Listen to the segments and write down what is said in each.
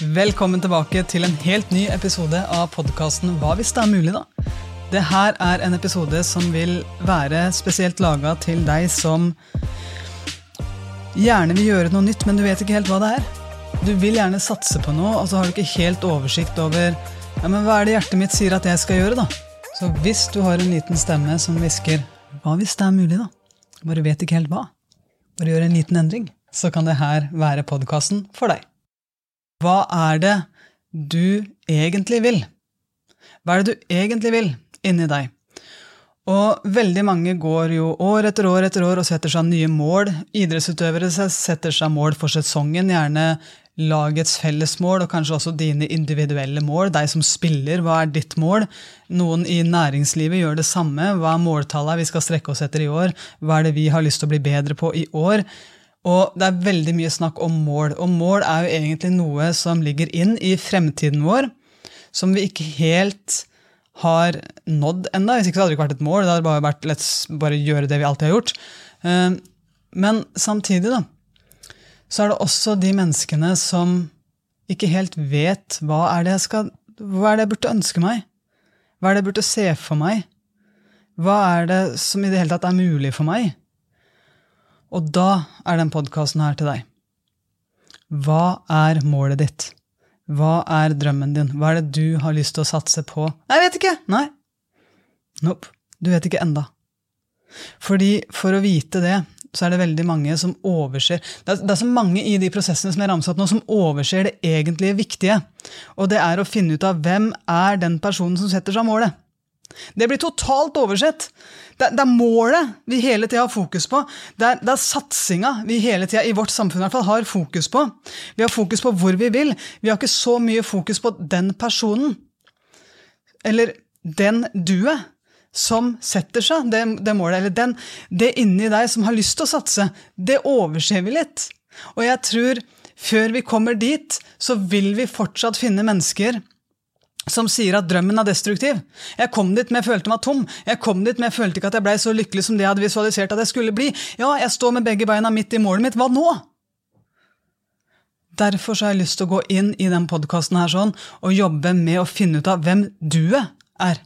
Velkommen tilbake til en helt ny episode av podkasten Hva hvis det er mulig, da? Det her er en episode som vil være spesielt laga til deg som gjerne vil gjøre noe nytt, men du vet ikke helt hva det er. Du vil gjerne satse på noe, og så har du ikke helt oversikt over ja, men hva er det hjertet mitt sier at jeg skal gjøre, da? Så hvis du har en liten stemme som hvisker hva hvis det er mulig, da? Bare vet ikke helt hva. Bare gjør en liten endring. Så kan det her være podkasten for deg. Hva er det du egentlig vil? Hva er det du egentlig vil inni deg? Og veldig mange går jo år etter år etter år og setter seg nye mål. Idrettsutøvere setter seg mål for sesongen, gjerne lagets fellesmål, og kanskje også dine individuelle mål. Deg som spiller, hva er ditt mål? Noen i næringslivet gjør det samme. Hva er måltallet vi skal strekke oss etter i år? Hva er det vi har lyst til å bli bedre på i år? Og det er veldig mye snakk om mål. Og mål er jo egentlig noe som ligger inn i fremtiden vår, som vi ikke helt har nådd ennå. Hvis ikke så hadde det ikke vært et mål. Det hadde bare vært let's bare gjøre det vi alltid har gjort. Eh, men samtidig, da, så er det også de menneskene som ikke helt vet hva er det jeg skal Hva er det jeg burde ønske meg? Hva er det jeg burde se for meg? Hva er det som i det hele tatt er mulig for meg? Og da er den podkasten her til deg. Hva er målet ditt? Hva er drømmen din? Hva er det du har lyst til å satse på? Jeg vet ikke! Nei. Nope. Du vet ikke enda. Fordi for å vite det, så er det veldig mange som overser Det er, det er så mange i de prosessene som jeg ramset nå, som overser det egentlige viktige. Og det er å finne ut av hvem er den personen som setter seg målet. Det blir totalt oversett. Det, det er målet vi hele tida har fokus på. Det er, det er satsinga vi hele tida i vårt samfunn i hvert fall har fokus på. Vi har fokus på hvor vi vil. Vi har ikke så mye fokus på den personen. Eller den duet som setter seg det, det målet, eller den, det inni deg som har lyst til å satse, det overser vi litt. Og jeg tror før vi kommer dit, så vil vi fortsatt finne mennesker som sier at drømmen er destruktiv. Jeg kom dit, men jeg følte meg tom. Jeg kom dit, men jeg følte ikke at jeg blei så lykkelig som det jeg hadde visualisert at jeg skulle bli. Ja, jeg står med begge beina midt i målet mitt. Hva nå? Derfor har jeg lyst til å gå inn i den podkasten her sånn, og jobbe med å finne ut av hvem du er.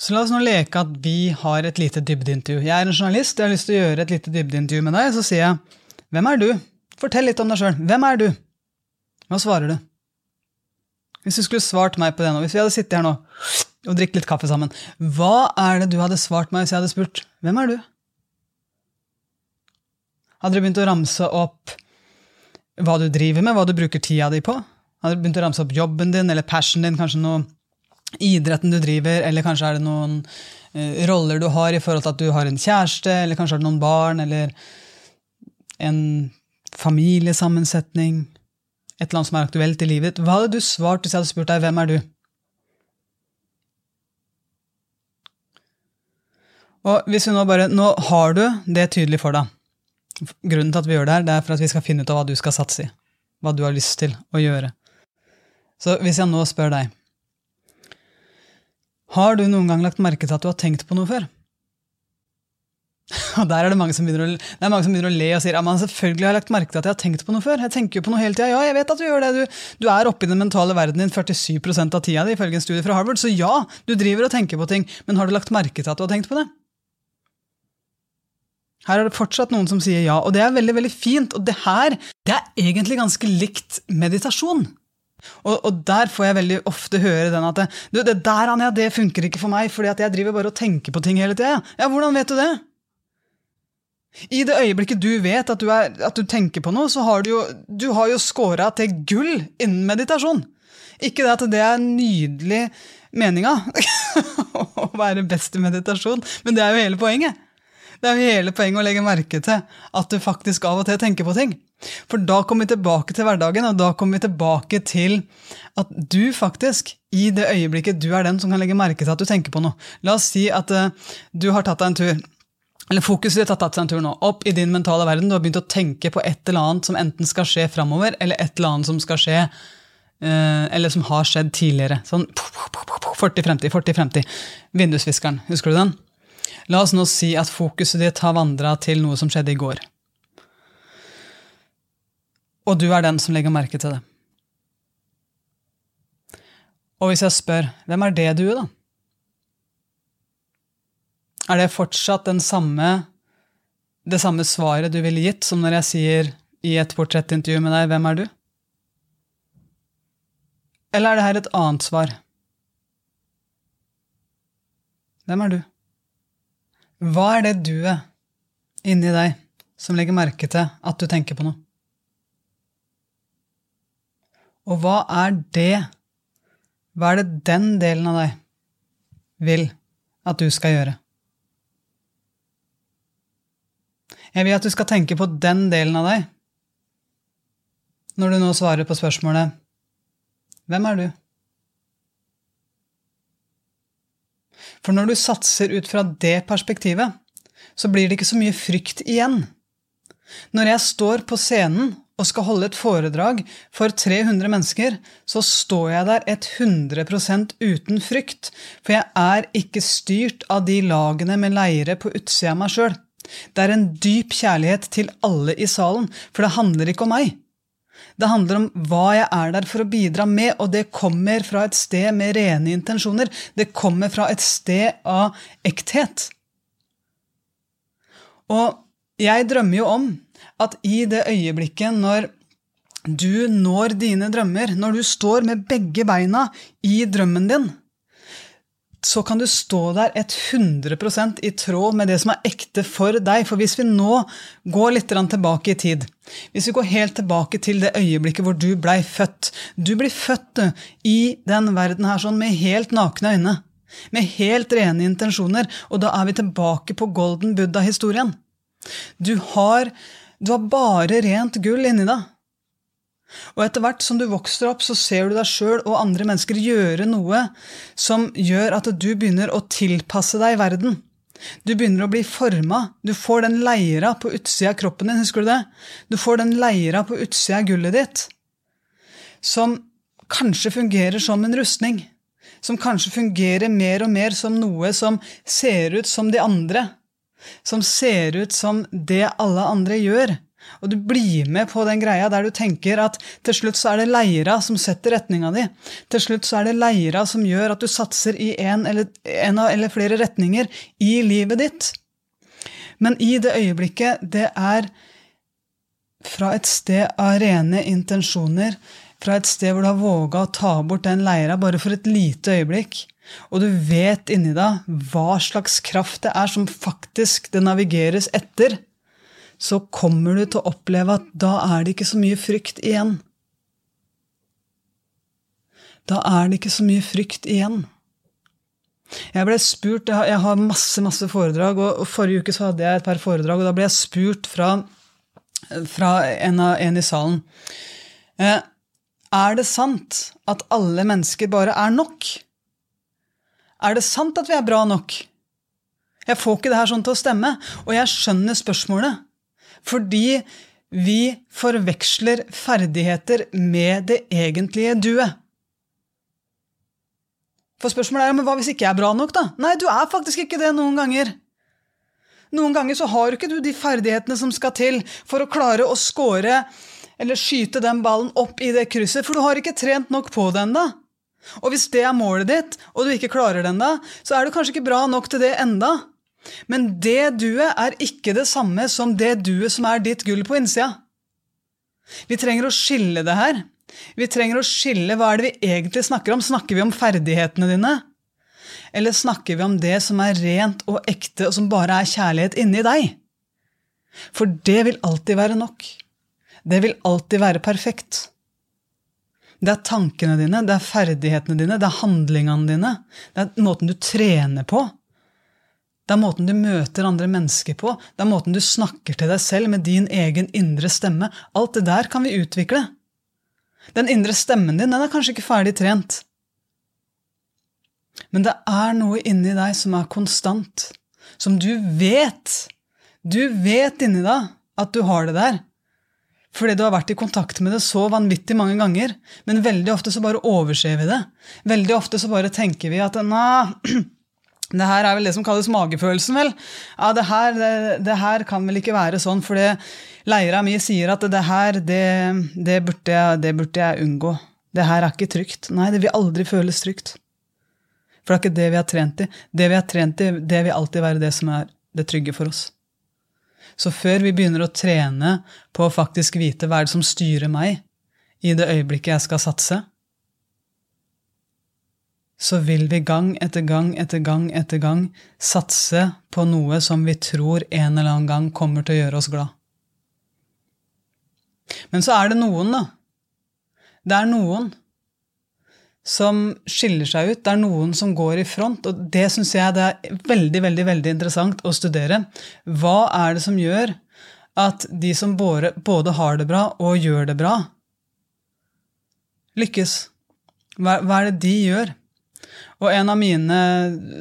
Så la oss nå leke at vi har et lite dybdeintervju. Jeg er en journalist, jeg har lyst til å gjøre et lite dybdeintervju med deg. Så sier jeg, hvem er du? Fortell litt om deg sjøl. Hvem er du? Hva svarer du? Hvis du skulle svart meg på det nå, hvis vi hadde sittet her nå og drikket litt kaffe sammen, hva er det du hadde svart meg hvis jeg hadde spurt hvem er du? Hadde du begynt å ramse opp hva du driver med, hva du bruker tida di på? Hadde du begynt å ramse opp jobben din eller passionen din, kanskje noe idretten du driver, eller kanskje er det noen uh, roller du har i forhold til at du har en kjæreste, eller kanskje har du noen barn, eller en familiesammensetning, et eller annet som er aktuelt i livet ditt. Hva hadde du svart hvis jeg hadde spurt deg hvem er du? Og hvis vi Nå bare, nå har du det tydelig for deg. Grunnen til at vi gjør det her, det er for at vi skal finne ut av hva du skal satse i. Hva du har lyst til å gjøre. Så hvis jeg nå spør deg Har du noen gang lagt merke til at du har tenkt på noe før? Og der er det mange som begynner å, det er mange som begynner å le og sier man selvfølgelig har jeg lagt merke til at jeg har tenkt på noe før. Jeg tenker jo på noe hele tida. Ja, jeg vet at du gjør det. Du, du er oppe i den mentale verden din 47 av tida di, ifølge en studie fra Harvard. Så ja, du driver og tenker på ting, men har du lagt merke til at du har tenkt på det? Her er det fortsatt noen som sier ja, og det er veldig veldig fint. Og det her det er egentlig ganske likt meditasjon. Og, og, der får jeg veldig ofte høre den at du, det der Anja, det funker ikke for meg, fordi at jeg driver bare og tenker på ting hele tida. Ja, hvordan vet du det? I det øyeblikket du vet at du, er, at du tenker på noe, så har du jo, du jo scora til gull innen meditasjon. Ikke det at det er nydelig meninga å være best i meditasjon, men det er jo hele poenget. Det er jo hele poenget å legge merke til at du faktisk av og til tenker på ting. For da kommer vi tilbake til hverdagen, og da kommer vi tilbake til at du faktisk, i det øyeblikket du er den som kan legge merke til at du tenker på noe La oss si at uh, du har tatt deg en tur eller fokuset ditt har tatt seg en tur nå, opp i din mentale verden. Du har begynt å tenke på et eller annet som enten skal skje framover, eller et eller annet som skal skje eh, eller som har skjedd tidligere. Sånn fortid, fremtid, fortid, fremtid. Vindusviskeren, husker du den? La oss nå si at fokuset ditt har vandra til noe som skjedde i går. Og du er den som legger merke til det. Og hvis jeg spør hvem er det du, da? Er det fortsatt samme, det samme svaret du ville gitt som når jeg sier i et portrettintervju med deg 'Hvem er du?' Eller er det her et annet svar? Hvem er du? Hva er det duet inni deg som legger merke til at du tenker på noe? Og hva er det? Hva er det den delen av deg vil at du skal gjøre? Jeg vil at du skal tenke på den delen av deg når du nå svarer på spørsmålet Hvem er du? For når du satser ut fra det perspektivet, så blir det ikke så mye frykt igjen. Når jeg står på scenen og skal holde et foredrag for 300 mennesker, så står jeg der 100 uten frykt, for jeg er ikke styrt av de lagene med leire på utsida av meg sjøl. Det er en dyp kjærlighet til alle i salen, for det handler ikke om meg. Det handler om hva jeg er der for å bidra med, og det kommer fra et sted med rene intensjoner. Det kommer fra et sted av ekthet. Og jeg drømmer jo om at i det øyeblikket når du når dine drømmer, når du står med begge beina i drømmen din, så kan du stå der 100% i tråd med det som er ekte for deg. For hvis vi nå går litt tilbake i tid, hvis vi går helt tilbake til det øyeblikket hvor du blei født Du blir født i den verden her sånn med helt nakne øyne, med helt rene intensjoner, og da er vi tilbake på Golden Buddha-historien. Du du har bare rent gull inni deg. Og etter hvert som du vokser opp, så ser du deg sjøl og andre mennesker gjøre noe som gjør at du begynner å tilpasse deg verden. Du begynner å bli forma. Du får den leira på utsida av kroppen din, husker du det? Du får den leira på utsida av gullet ditt som kanskje fungerer som en rustning. Som kanskje fungerer mer og mer som noe som ser ut som de andre. Som ser ut som det alle andre gjør. Og du blir med på den greia der du tenker at til slutt så er det leira som setter retninga di. Til slutt så er det leira som gjør at du satser i en eller, en eller flere retninger i livet ditt. Men i det øyeblikket det er fra et sted av rene intensjoner, fra et sted hvor du har våga å ta bort den leira bare for et lite øyeblikk, og du vet inni deg hva slags kraft det er som faktisk det navigeres etter, så kommer du til å oppleve at da er det ikke så mye frykt igjen. Da er det ikke så mye frykt igjen. Jeg ble spurt, jeg har masse masse foredrag, og forrige uke så hadde jeg et par foredrag, og da ble jeg spurt fra, fra en, av, en, i salen eh, Er det sant at alle mennesker bare er nok? Er det sant at vi er bra nok? Jeg får ikke det her sånn til å stemme, og jeg skjønner spørsmålet. Fordi vi forveksler ferdigheter med det egentlige duet. For spørsmålet er men hva hvis ikke jeg er bra nok, da? Nei, du er faktisk ikke det noen ganger. Noen ganger så har ikke du de ferdighetene som skal til for å klare å score eller skyte den ballen opp i det krysset, for du har ikke trent nok på det ennå. Og hvis det er målet ditt, og du ikke klarer det ennå, så er du kanskje ikke bra nok til det enda. Men det duet er ikke det samme som det duet som er ditt gull på innsida. Vi trenger å skille det her. Vi trenger å skille hva er det vi egentlig snakker om. Snakker vi om ferdighetene dine? Eller snakker vi om det som er rent og ekte, og som bare er kjærlighet inni deg? For det vil alltid være nok. Det vil alltid være perfekt. Det er tankene dine, det er ferdighetene dine, det er handlingene dine. Det er måten du trener på. Det er måten du møter andre mennesker på. Det er måten du snakker til deg selv med din egen indre stemme. Alt det der kan vi utvikle. Den indre stemmen din den er kanskje ikke ferdig trent. Men det er noe inni deg som er konstant, som du vet. Du vet inni deg at du har det der. Fordi du har vært i kontakt med det så vanvittig mange ganger. Men veldig ofte så bare overser vi det. Veldig ofte så bare tenker vi at nei, det her er vel det som kalles magefølelsen, vel. Ja, det her, det, det her kan vel ikke være sånn, for leira mi sier at det her, det, det, burde jeg, det burde jeg unngå. Det her er ikke trygt. Nei, det vil aldri føles trygt. For det er ikke det vi har trent i. Det vi har trent i, det vil alltid være det som er det trygge for oss. Så før vi begynner å trene på å faktisk vite hva er det som styrer meg i det øyeblikket jeg skal satse, så vil vi gang etter gang etter gang etter gang satse på noe som vi tror en eller annen gang kommer til å gjøre oss glad. Men så er det noen, da. Det er noen som skiller seg ut. Det er noen som går i front, og det syns jeg det er veldig, veldig, veldig interessant å studere. Hva er det som gjør at de som både, har det bra og gjør det bra, lykkes? Hva er det de gjør? Og en av mine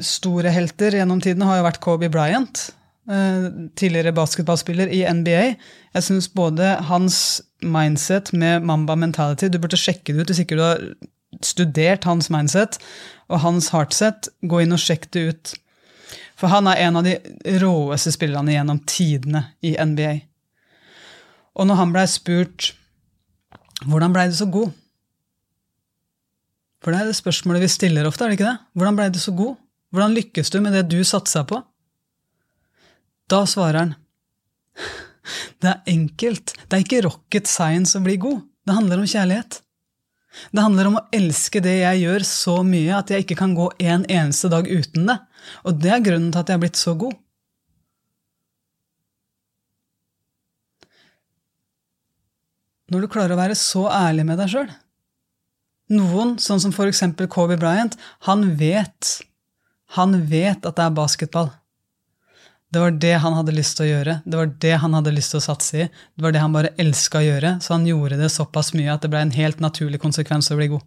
store helter gjennom tiden har jo vært Kobe Bryant. Eh, tidligere basketballspiller i NBA. Jeg syns både hans mindset med Mamba mentality Du burde sjekke det ut hvis ikke du har studert hans mindset og hans heartset. Gå inn og sjekk det ut. For han er en av de råeste spillerne gjennom tidene i NBA. Og når han blei spurt hvordan blei du så god, for det er det spørsmålet vi stiller ofte, er det ikke det? Hvordan blei du så god? Hvordan lykkes du med det du satsa på? Da svarer han det er enkelt. Det er ikke rocket science å bli god. Det handler om kjærlighet. Det handler om å elske det jeg gjør så mye at jeg ikke kan gå en eneste dag uten det. Og det er grunnen til at jeg er blitt så god. Når du klarer å være så ærlig med deg sjøl, noen, sånn som eksempel Kobe Bryant, han vet, han vet at det er basketball. Det var det han hadde lyst til å gjøre, det var det han hadde lyst til å satse i. Det var det han bare elska å gjøre, så han gjorde det såpass mye at det ble en helt naturlig konsekvens å bli god.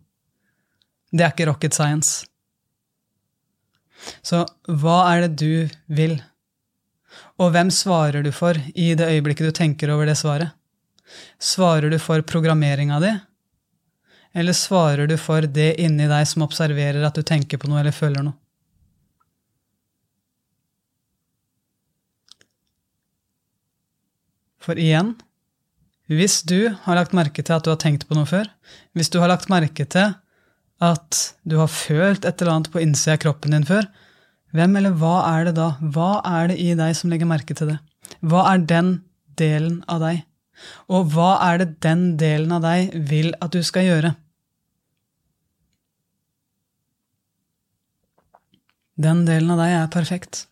Det er ikke rocket science. Så hva er det du vil? Og hvem svarer du for i det øyeblikket du tenker over det svaret? Svarer du for programmeringa di? Eller svarer du for det inni deg som observerer at du tenker på noe eller føler noe? For igjen, hvis du har lagt merke til at du har tenkt på noe før, hvis du har lagt merke til at du har følt et eller annet på innsida av kroppen din før, hvem eller hva er det da? Hva er det i deg som legger merke til det? Hva er den delen av deg? Og hva er det den delen av deg vil at du skal gjøre? Den delen av deg er perfekt.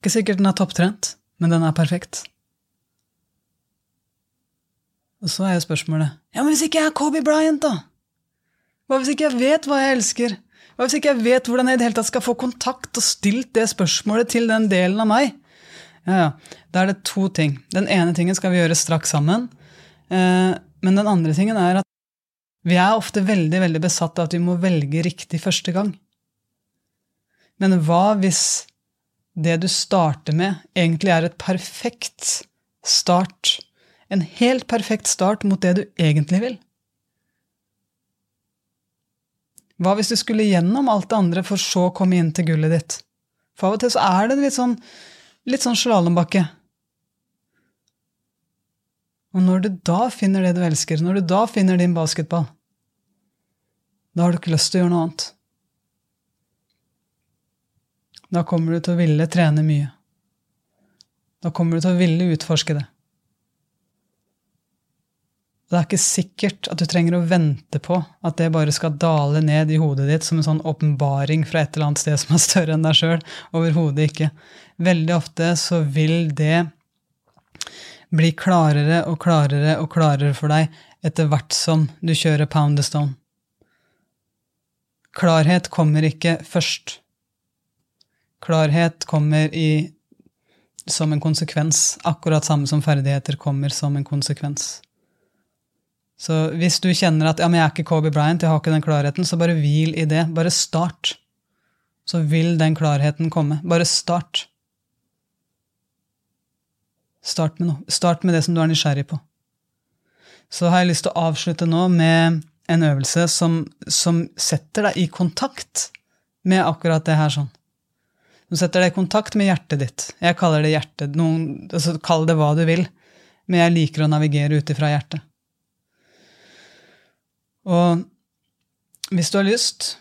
Ikke sikkert den er topptrent, men den er perfekt. Og så er jo spørsmålet Ja, men hvis ikke jeg er Kobe Bryant, da? Hva hvis ikke jeg vet hva jeg elsker? Hva hvis ikke jeg vet hvordan jeg i det hele tatt skal få kontakt og stilt det spørsmålet til den delen av meg? Ja, ja. Da er det to ting. Den ene tingen skal vi gjøre straks sammen. Eh, men den andre tingen er at vi er ofte veldig veldig besatt av at vi må velge riktig første gang. Men hva hvis det du starter med, egentlig er et perfekt start? En helt perfekt start mot det du egentlig vil? Hva hvis du skulle gjennom alt det andre for så å komme inn til gullet ditt? For av og til så er det litt sånn, litt sånn slalåmbakke. Og når du da finner det du elsker, når du da finner din basketball, da har du ikke lyst til å gjøre noe annet. Da kommer du til å ville trene mye. Da kommer du til å ville utforske det. Det er ikke sikkert at du trenger å vente på at det bare skal dale ned i hodet ditt som en sånn åpenbaring fra et eller annet sted som er større enn deg sjøl. Overhodet ikke. Veldig ofte så vil det bli klarere og klarere og klarere for deg etter hvert som du kjører pound the stone. Klarhet kommer ikke først. Klarhet kommer i, som en konsekvens, akkurat samme som ferdigheter kommer som en konsekvens. Så hvis du kjenner at ja, men jeg er ikke Kobe Bryant, jeg har ikke den klarheten, så bare hvil i det. Bare start. Så vil den klarheten komme. Bare start. Start med noe. Start med det som du er nysgjerrig på. Så har jeg lyst til å avslutte nå med en øvelse som, som setter deg i kontakt med akkurat det her sånn. Du setter deg i kontakt med hjertet ditt. Jeg kaller det hjertet. Noen, altså, kall det hva du vil, men jeg liker å navigere ut ifra hjertet. Og hvis du har lyst,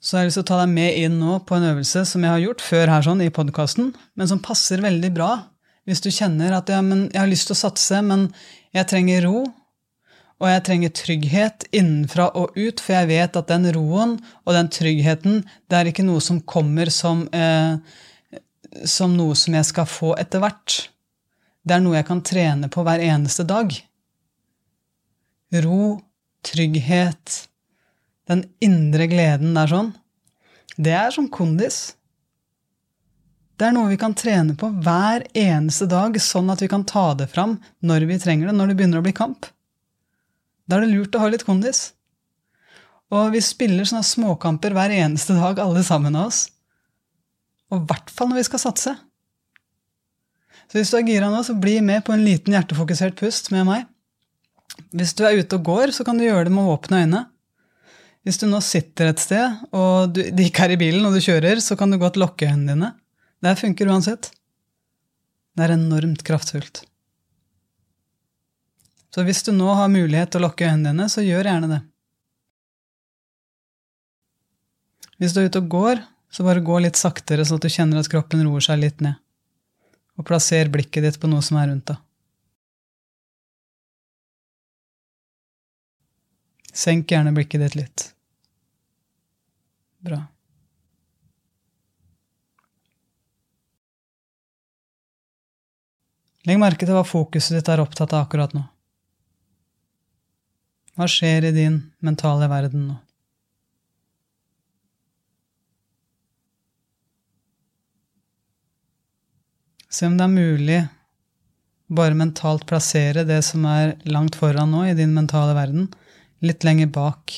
så har jeg lyst til å ta deg med inn nå på en øvelse som jeg har gjort før her sånn i podkasten, men som passer veldig bra hvis du kjenner at ja, jeg har lyst til å satse, men jeg trenger ro, og jeg trenger trygghet innenfra og ut, for jeg vet at den roen og den tryggheten, det er ikke noe som kommer som, eh, som noe som jeg skal få etter hvert. Det er noe jeg kan trene på hver eneste dag. Ro, trygghet, den indre gleden der sånn, det er som kondis. Det er noe vi kan trene på hver eneste dag, sånn at vi kan ta det fram når vi trenger det, når det begynner å bli kamp. Da er det lurt å ha litt kondis. Og vi spiller sånne småkamper hver eneste dag, alle sammen av oss. Og i hvert fall når vi skal satse. Så hvis du er gira nå, så bli med på en liten hjertefokusert pust med meg. Hvis du er ute og går, så kan du gjøre det med åpne øyne. Hvis du nå sitter et sted, og du, det ikke er i bilen, og du kjører, så kan du godt lukke øynene dine. Det funker uansett. Det er enormt kraftfullt. Så hvis du nå har mulighet til å lukke øynene dine, så gjør gjerne det. Hvis du er ute og går, så bare gå litt saktere, så at du kjenner at kroppen roer seg litt ned. Og plasser blikket ditt på noe som er rundt deg. Senk gjerne blikket ditt litt. Bra. Legg merke til hva fokuset ditt er opptatt av akkurat nå. Hva skjer i din mentale verden nå? Se om det er mulig bare mentalt plassere det som er langt foran nå i din mentale verden, litt lenger bak,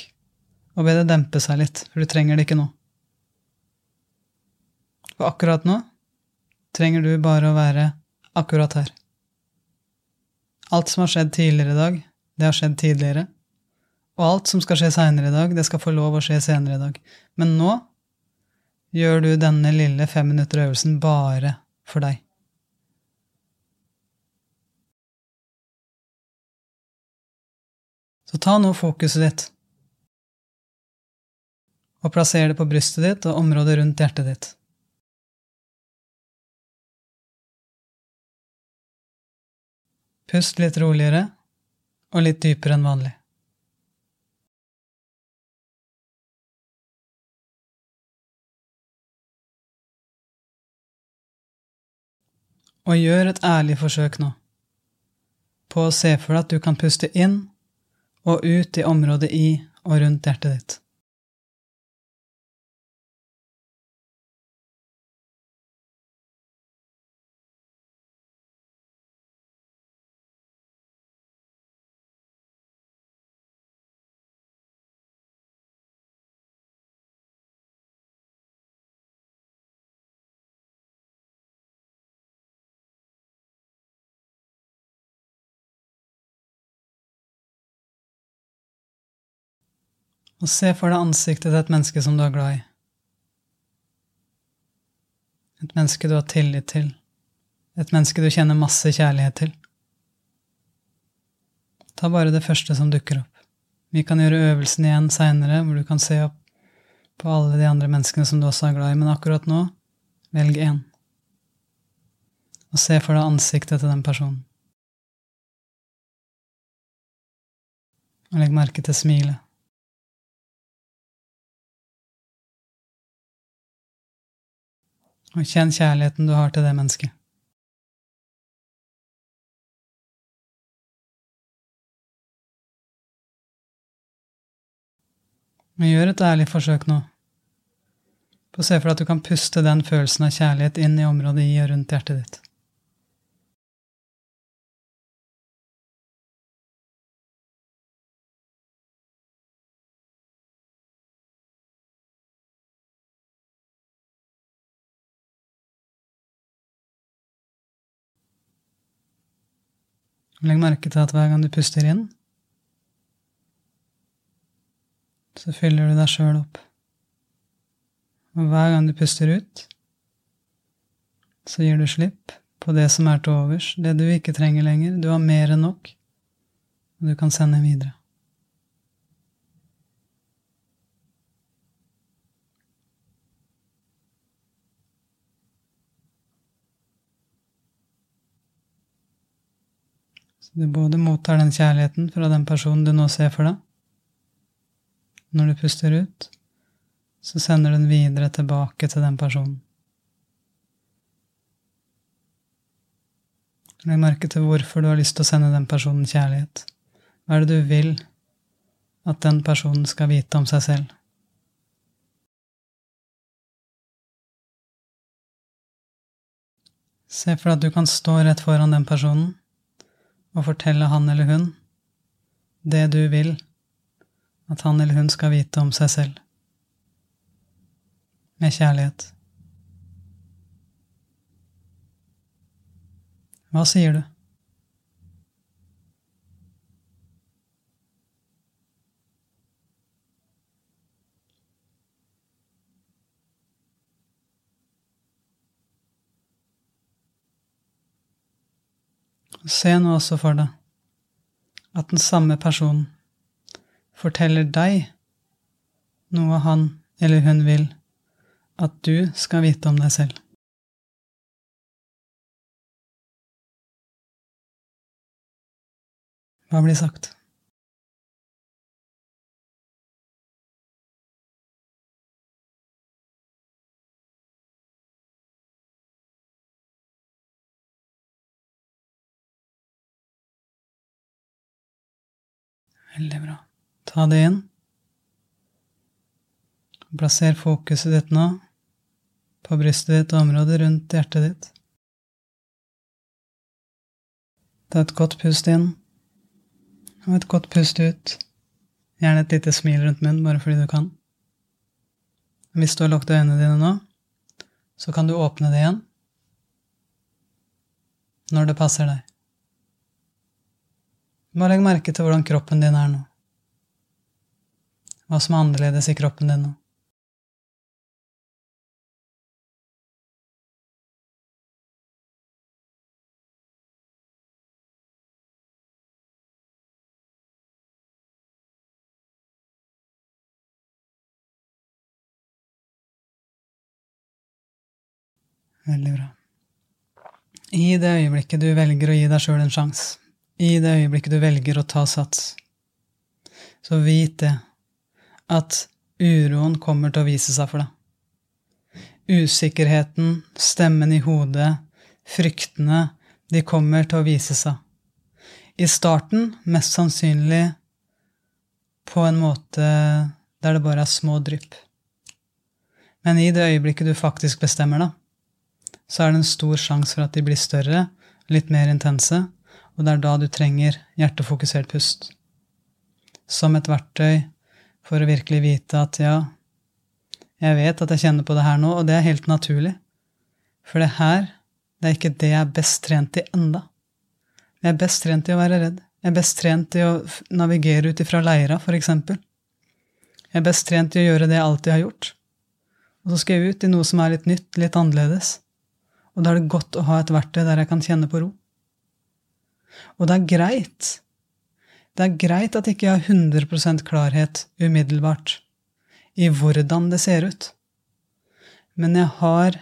og be det dempe seg litt, for du trenger det ikke nå. For akkurat nå trenger du bare å være akkurat her. Alt som har skjedd tidligere i dag, det har skjedd tidligere. Og alt som skal skje seinere i dag, det skal få lov å skje senere i dag. Men nå gjør du denne lille femminutterøvelsen bare for deg. Så ta nå fokuset ditt og plasser det på brystet ditt og området rundt hjertet ditt. Pust litt roligere og litt dypere enn vanlig. Og gjør et ærlig forsøk nå på å se for deg at du kan puste inn og ut i området i og rundt hjertet ditt. Og se for deg ansiktet til et menneske som du er glad i. Et menneske du har tillit til. Et menneske du kjenner masse kjærlighet til. Ta bare det første som dukker opp. Vi kan gjøre øvelsen igjen seinere, hvor du kan se opp på alle de andre menneskene som du også er glad i, men akkurat nå, velg én. Og se for deg ansiktet til den personen. Og legg merke til smilet. Og kjenn kjærligheten du har til det mennesket. Men gjør et ærlig forsøk nå på å se for deg at du kan puste den følelsen av kjærlighet inn i området i og rundt hjertet ditt. Legg merke til at hver gang du puster inn, så fyller du deg sjøl opp. Og hver gang du puster ut, så gir du slipp på det som er til overs, det du ikke trenger lenger. Du har mer enn nok, og du kan sende videre. Du både mottar den kjærligheten fra den personen du nå ser for deg. Når du puster ut, så sender du den videre tilbake til den personen. Legg merke til hvorfor du har lyst til å sende den personen kjærlighet. Hva er det du vil at den personen skal vite om seg selv? Se for deg at du kan stå rett foran den personen og fortelle han eller hun det du vil at han eller hun skal vite om seg selv, med kjærlighet. Hva sier du? Se nå også for deg at den samme personen forteller deg noe han eller hun vil at du skal vite om deg selv. Hva blir sagt? Veldig bra. Ta det inn. Plasser fokuset ditt nå på brystet ditt og området rundt hjertet ditt. Ta et godt pust inn og et godt pust ut. Gjerne et lite smil rundt munnen, bare fordi du kan. Hvis du har lukket øynene dine nå, så kan du åpne det igjen når det passer deg. Bare legg merke til hvordan kroppen din er nå. Hva som er annerledes i kroppen din nå. Veldig bra. I det øyeblikket du velger å gi deg sjøl en sjanse, i det øyeblikket du velger å ta sats, så vit det at uroen kommer til å vise seg for deg. Usikkerheten, stemmen i hodet, fryktene, de kommer til å vise seg. I starten mest sannsynlig på en måte der det bare er små drypp. Men i det øyeblikket du faktisk bestemmer deg, så er det en stor sjanse for at de blir større, litt mer intense, og det er da du trenger hjertefokusert pust. Som et verktøy for å virkelig vite at ja, jeg vet at jeg kjenner på det her nå, og det er helt naturlig. For det her, det er ikke det jeg er best trent i enda. Jeg er best trent i å være redd. Jeg er best trent i å navigere ut ifra leira, for eksempel. Jeg er best trent i å gjøre det jeg alltid har gjort. Og så skal jeg ut i noe som er litt nytt, litt annerledes. Og da er det godt å ha et verktøy der jeg kan kjenne på ro. Og det er greit. Det er greit at ikke jeg har 100% klarhet umiddelbart i hvordan det ser ut. Men jeg har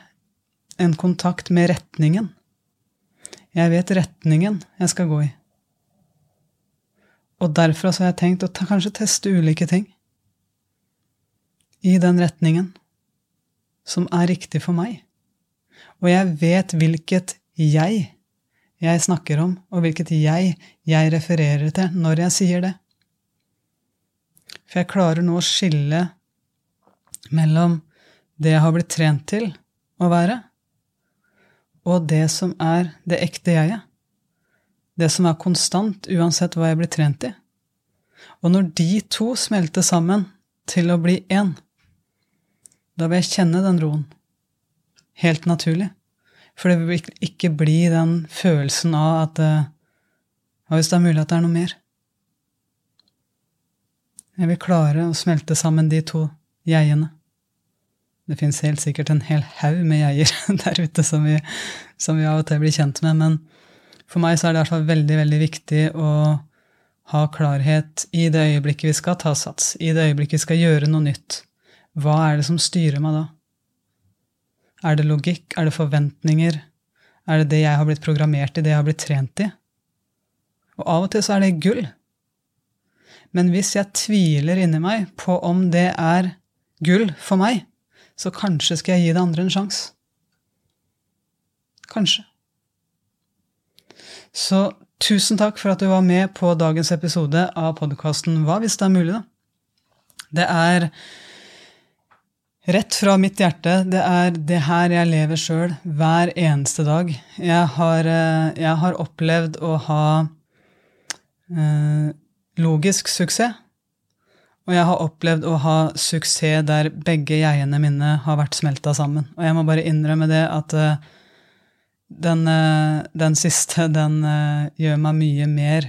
en kontakt med retningen. Jeg vet retningen jeg skal gå i. Og derfra så har jeg tenkt å ta, kanskje teste ulike ting i den retningen som er riktig for meg. Og jeg vet hvilket jeg jeg snakker om, og hvilket jeg jeg refererer til når jeg sier det. For jeg klarer nå å skille mellom det jeg har blitt trent til å være, og det som er det ekte jeget. Det som er konstant, uansett hva jeg blir trent i. Og når de to smelter sammen til å bli én, da vil jeg kjenne den roen. Helt naturlig. For det vil ikke bli den følelsen av at Hva Hvis det er mulig at det er noe mer. Jeg vil klare å smelte sammen de to jegene. Det fins helt sikkert en hel haug med jeier der ute som vi, som vi, av og til blir kjent med, men for meg så er det i hvert fall veldig, veldig viktig å ha klarhet i det øyeblikket vi skal ta sats, i det øyeblikket vi skal gjøre noe nytt. Hva er det som styrer meg da? Er det logikk? Er det forventninger? Er det det jeg har blitt programmert i, det jeg har blitt trent i? Og av og til så er det gull. Men hvis jeg tviler inni meg på om det er gull for meg, så kanskje skal jeg gi det andre en sjanse. Kanskje. Så tusen takk for at du var med på dagens episode av podkasten Hva hvis det er mulig, da? Det er rett fra mitt hjerte. Det er det her jeg lever sjøl hver eneste dag. Jeg har, eh, jeg har opplevd å ha eh, logisk suksess. Og jeg har opplevd å ha suksess der begge jegene mine har vært smelta sammen. Og jeg må bare innrømme det at eh, den, eh, den, siste, den uh, gjør meg mye mer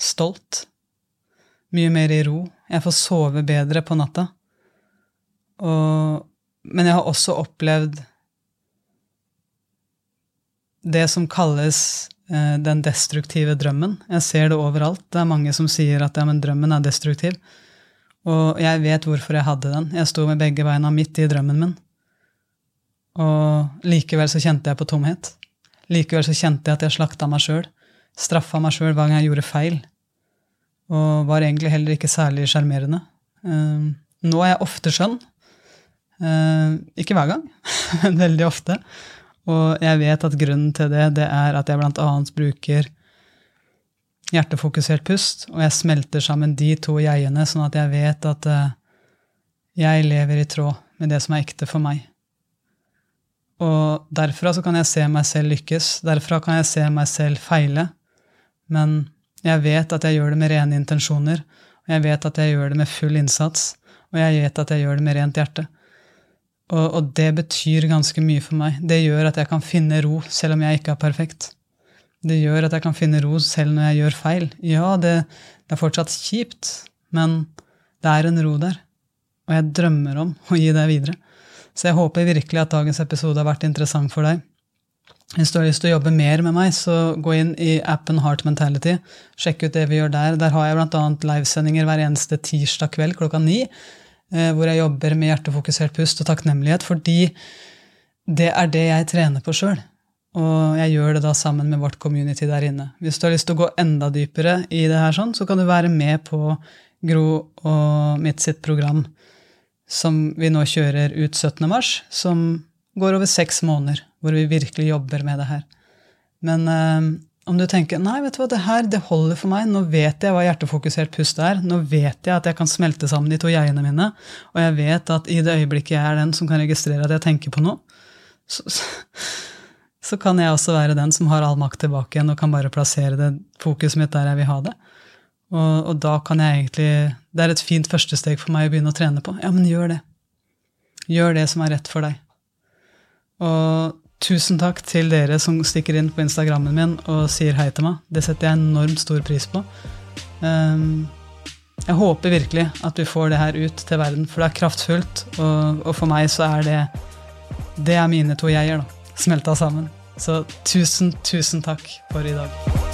stolt. Mye mer i ro. Jeg får sove bedre på natta. Og, men jeg har også opplevd det som kalles Eh, den destruktive drømmen. Jeg ser det overalt. Det er mange som sier at ja, men drømmen er destruktiv. Og jeg vet hvorfor jeg hadde den. Jeg sto med begge beina midt i drømmen min. Og likevel så kjente jeg på tomhet. Likevel så kjente jeg at jeg slakta meg sjøl. Straffa meg sjøl hver gang jeg gjorde feil. Og var egentlig heller ikke særlig sjarmerende. Um, nå er jeg ofte skjønn. Uh, ikke hver gang, men veldig ofte. Og jeg vet at grunnen til det, det er at jeg bl.a. bruker hjertefokusert pust, og jeg smelter sammen de to jegene, sånn at jeg vet at uh, jeg lever i tråd med det som er ekte for meg. Og derfra så kan jeg se meg selv lykkes, derfra kan jeg se meg selv feile, men jeg vet at jeg gjør det med rene intensjoner, og jeg vet at jeg gjør det med full innsats, og jeg vet at jeg gjør det med rent hjerte. Og, og, det betyr ganske mye for meg. Det gjør at jeg kan finne ro selv om jeg ikke er perfekt. Det gjør at jeg kan finne ro selv når jeg gjør feil. Ja, det, det er fortsatt kjipt, men det er en ro der. Og jeg drømmer om å gi det videre. Så jeg håper virkelig at dagens episode har vært interessant for deg. Hvis du har lyst til å jobbe mer med meg, så gå inn i appen Heart Mentality. Sjekk ut det vi gjør der. Der har jeg bl.a. livesendinger hver eneste tirsdag kveld klokka ni hvor jeg jobber med hjertefokusert pust og takknemlighet, fordi det er det jeg trener på sjøl. Og jeg gjør det da sammen med vårt community der inne. Hvis du har lyst til å gå enda dypere i det her, sånn, så kan du være med på Gro og mitt sitt program som vi nå kjører ut 17. mars, som går over seks måneder, hvor vi virkelig jobber med det her. Men eh, om du tenker nei, vet du hva, det her det holder for meg, nå vet jeg hva hjertefokusert pust er, nå vet jeg at jeg kan smelte sammen de to jegene mine, og jeg vet at i det øyeblikket jeg er den som kan registrere at jeg tenker på noe, så, så kan jeg også være den som har all makt tilbake igjen og kan bare plassere det fokuset mitt der jeg vil ha det. Og, og da kan jeg egentlig Det er et fint første steg for meg å begynne å trene på. Ja, men gjør det. Gjør det som er rett for deg. Og Tusen takk til dere som stikker inn på Instagrammen min og sier hei til meg. Det setter jeg enormt stor pris på. Um, jeg håper virkelig at vi får det her ut til verden, for det er kraftfullt. Og for meg så er det Det er mine to jeg-er, da. Smelta sammen. Så tusen, tusen takk for i dag.